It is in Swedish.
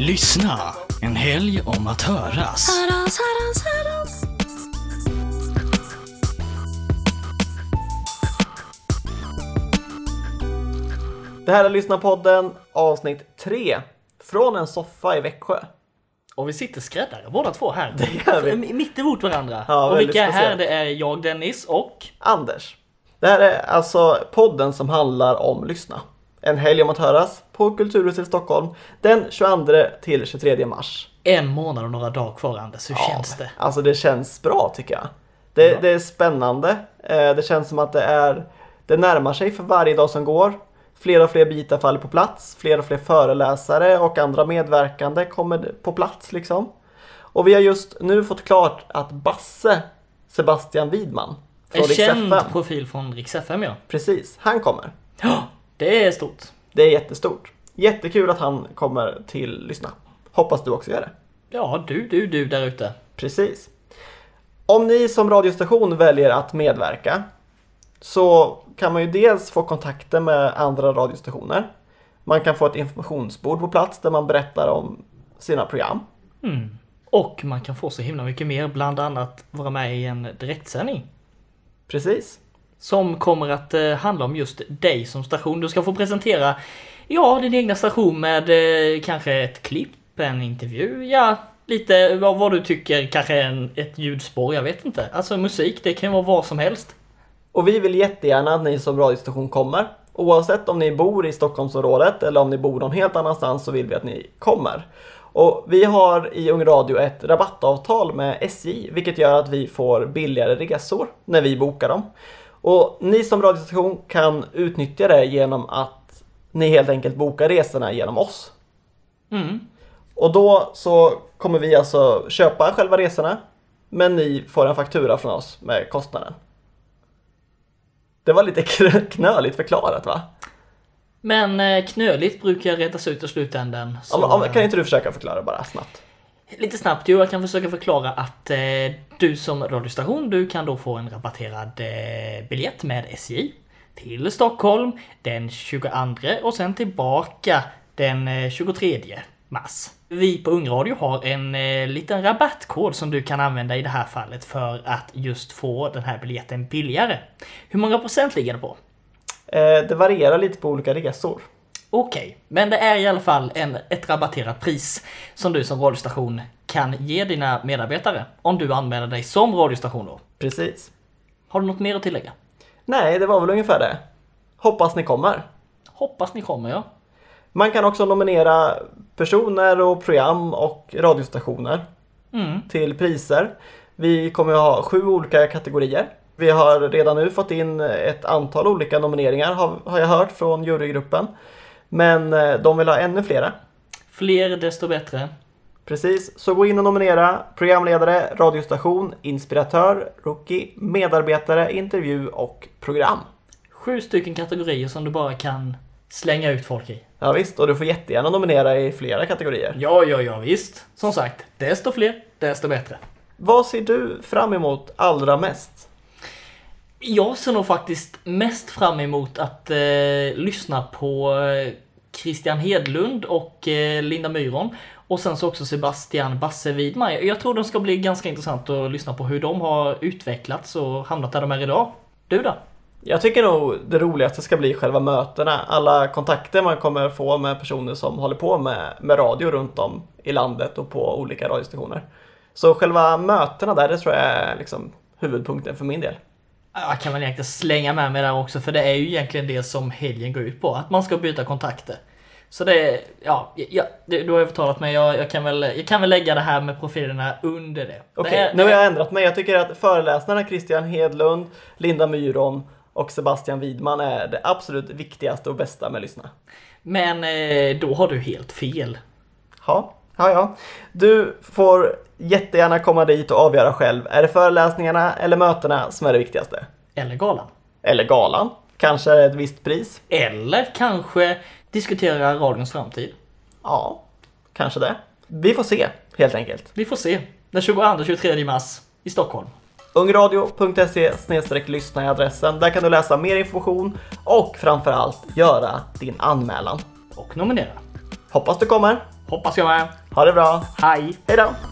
Lyssna, en helg om att höras. Höras, höras, höras. Det här är Lyssnarpodden avsnitt 3 från en soffa i Växjö. Och vi sitter skräddare båda två här. gör vi. M- Mitt emot varandra. Ja, och vilka är här? Det är jag Dennis och... Anders. Det här är alltså podden som handlar om lyssna. En helg om att höras på Kulturhuset i Stockholm den 22 till 23 mars. En månad och några dagar kvar Anders, hur känns det? Alltså det känns bra tycker jag. Det, det är spännande. Eh, Det känns som att det är Det närmar sig för varje dag som går. Fler och fler bitar faller på plats. Fler och fler föreläsare och andra medverkande kommer på plats liksom. Och vi har just nu fått klart att Basse Sebastian Widman från En känd FM, profil från Rix FM ja. precis, han kommer. Det är stort. Det är jättestort. Jättekul att han kommer till Lyssna. Hoppas du också gör det. Ja, du, du, du där ute. Precis. Om ni som radiostation väljer att medverka så kan man ju dels få kontakter med andra radiostationer. Man kan få ett informationsbord på plats där man berättar om sina program. Mm. Och man kan få så himla mycket mer, bland annat vara med i en direktsändning. Precis. Som kommer att eh, handla om just dig som station. Du ska få presentera, ja, din egna station med eh, kanske ett klipp, en intervju, ja, lite vad, vad du tycker, kanske en, ett ljudspår, jag vet inte. Alltså musik, det kan vara vad som helst. Och vi vill jättegärna att ni som radiostation kommer. Oavsett om ni bor i Stockholmsområdet eller om ni bor någon helt annanstans så vill vi att ni kommer. Och vi har i Ung Radio ett rabattavtal med SJ vilket gör att vi får billigare resor när vi bokar dem. Och ni som radiostation kan utnyttja det genom att ni helt enkelt bokar resorna genom oss. Mm. Och då så kommer vi alltså köpa själva resorna men ni får en faktura från oss med kostnaden. Det var lite kn- knöligt förklarat va? Men eh, knöligt brukar rättas ut i slutändan. Så, Om, om, kan inte du försöka förklara bara snabbt? Lite snabbt, jo, jag kan försöka förklara att eh, du som radiostation, du kan då få en rabatterad eh, biljett med SJ till Stockholm den 22 och sen tillbaka den eh, 23 mars. Vi på Ungradio har en eh, liten rabattkod som du kan använda i det här fallet för att just få den här biljetten billigare. Hur många procent ligger det på? Eh, det varierar lite på olika resor. Okej, men det är i alla fall en, ett rabatterat pris som du som radiostation kan ge dina medarbetare om du anmäler dig som radiostation då. Precis. Har du något mer att tillägga? Nej, det var väl ungefär det. Hoppas ni kommer. Hoppas ni kommer ja. Man kan också nominera personer och program och radiostationer Mm. till priser. Vi kommer att ha sju olika kategorier. Vi har redan nu fått in ett antal olika nomineringar har, har jag hört från jurygruppen. Men eh, de vill ha ännu flera. Fler desto bättre. Precis, så gå in och nominera programledare, radiostation, inspiratör, rookie, medarbetare, intervju och program. Sju stycken kategorier som du bara kan slänga ut folk i. Ja visst, och du får jättegärna nominera i flera kategorier. Ja, ja, ja, visst. Som sagt, desto fler, desto bättre. Vad ser du fram emot allra mest? Jag ser nog faktiskt mest fram emot att eh, lyssna på eh, Christian Hedlund och eh, Linda Myron. Och sen så också Sebastian Basse Widmar. Jag tror det ska bli ganska intressant att lyssna på hur de har utvecklats och hamnat där de är idag. Du då? Jag tycker nog det roligaste ska bli själva mötena. Alla kontakter man kommer få med personer som håller på med, med radio runt om i landet och på olika radiostationer. Så själva mötena där, det tror jag är liksom huvudpunkten för min del. Jag kan väl egentligen slänga med mig där också för det är ju egentligen det som helgen går ut på. Att man ska byta kontakter. Så det ja, ja det, du har övertalat mig. Jag, jag, kan väl, jag kan väl lägga det här med profilerna under det. Okej, är, nu har jag ändrat mig. Jag tycker att föreläsarna Christian Hedlund, Linda Myron och Sebastian Widman är det absolut viktigaste och bästa med Lyssna. Men eh, då har du helt fel. Ja, ja, ja. Du får jättegärna komma dit och avgöra själv. Är det föreläsningarna eller mötena som är det viktigaste? Eller galan. Eller galan? Kanske ett visst pris? Eller kanske diskutera radions framtid. Ja, kanske det. Vi får se, helt enkelt. Vi får se. Den 22-23 mars i Stockholm. ungradio.se lyssna i adressen. Där kan du läsa mer information och framförallt göra din anmälan. Och nominera. Hoppas du kommer. Hoppas jag med. Ha det bra. Hej! Hej då!